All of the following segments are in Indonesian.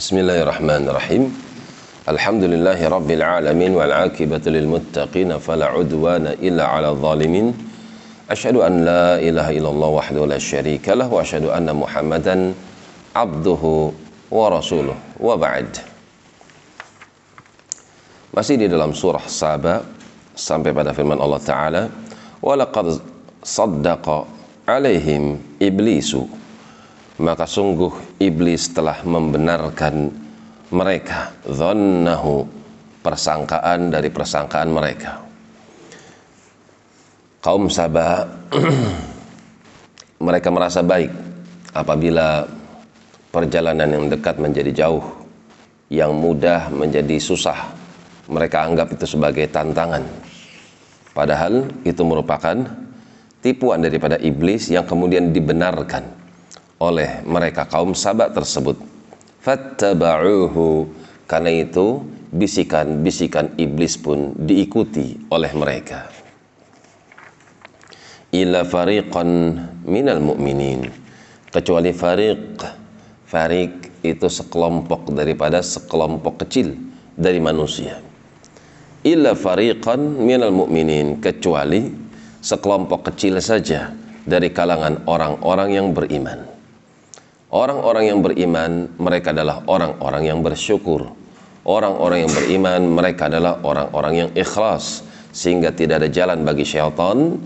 بسم الله الرحمن الرحيم الحمد لله رب العالمين والعاقبة للمتقين فلا عدوان إلا على الظالمين أشهد أن لا إله إلا الله وحده لا شريك له وأشهد أن محمدا عبده ورسوله وبعد Masih di dalam surah Saba sampai pada firman Allah Ta'ala وَلَقَدْ صَدَّقَ عَلَيْهِمْ إِبْلِيسُ maka sungguh iblis telah membenarkan mereka. Dhannahu persangkaan dari persangkaan mereka. Kaum Sabah mereka merasa baik apabila perjalanan yang dekat menjadi jauh yang mudah menjadi susah. Mereka anggap itu sebagai tantangan. Padahal itu merupakan tipuan daripada iblis yang kemudian dibenarkan oleh mereka kaum sahabat tersebut. Fattaba'uhu. Karena itu bisikan-bisikan iblis pun diikuti oleh mereka. Ila fariqan minal mu'minin. Kecuali fariq. Fariq itu sekelompok daripada sekelompok kecil dari manusia. Illa fariqan minal mu'minin. Kecuali sekelompok kecil saja dari kalangan orang-orang yang beriman Orang-orang yang beriman, mereka adalah orang-orang yang bersyukur. Orang-orang yang beriman, mereka adalah orang-orang yang ikhlas. Sehingga tidak ada jalan bagi syaitan.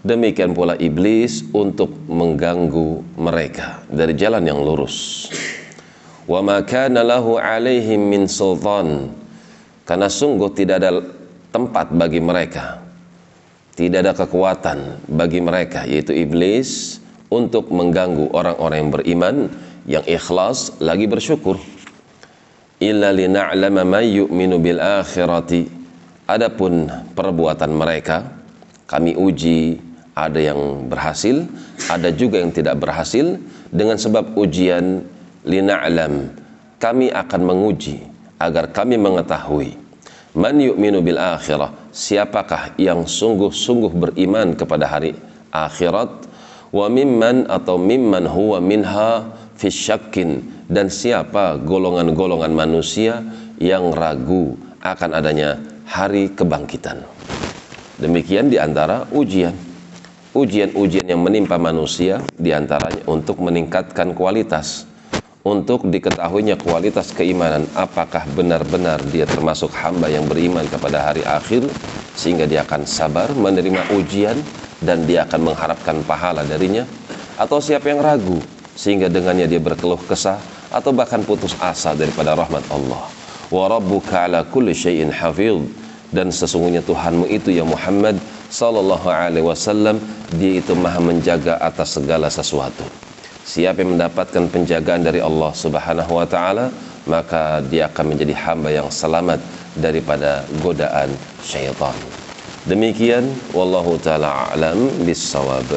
Demikian pula iblis untuk mengganggu mereka dari jalan yang lurus. Wa ma kana lahu alaihim min. Karena sungguh tidak ada tempat bagi mereka. Tidak ada kekuatan bagi mereka yaitu iblis untuk mengganggu orang-orang yang beriman yang ikhlas lagi bersyukur. Illa lina'lama man yu'minu bil akhirati. Adapun perbuatan mereka kami uji ada yang berhasil ada juga yang tidak berhasil. Dengan sebab ujian lina'lam kami akan menguji agar kami mengetahui. Man yu'minu bil akhirah siapakah yang sungguh-sungguh beriman kepada hari akhirat wa mimman atau mimman huwa minha fisyakin dan siapa golongan-golongan manusia yang ragu akan adanya hari kebangkitan. Demikian di antara ujian. Ujian-ujian yang menimpa manusia di antaranya untuk meningkatkan kualitas. Untuk diketahuinya kualitas keimanan apakah benar-benar dia termasuk hamba yang beriman kepada hari akhir sehingga dia akan sabar menerima ujian dan dia akan mengharapkan pahala darinya atau siapa yang ragu sehingga dengannya dia berkeluh kesah atau bahkan putus asa daripada rahmat Allah. Wa rabbuka ala kulli syai'in hafidh. Dan sesungguhnya Tuhanmu itu ya Muhammad sallallahu alaihi wasallam dia itu maha menjaga atas segala sesuatu. Siapa yang mendapatkan penjagaan dari Allah subhanahu wa ta'ala maka dia akan menjadi hamba yang selamat daripada godaan syaitan Demikian wallahu taala alam bisawab.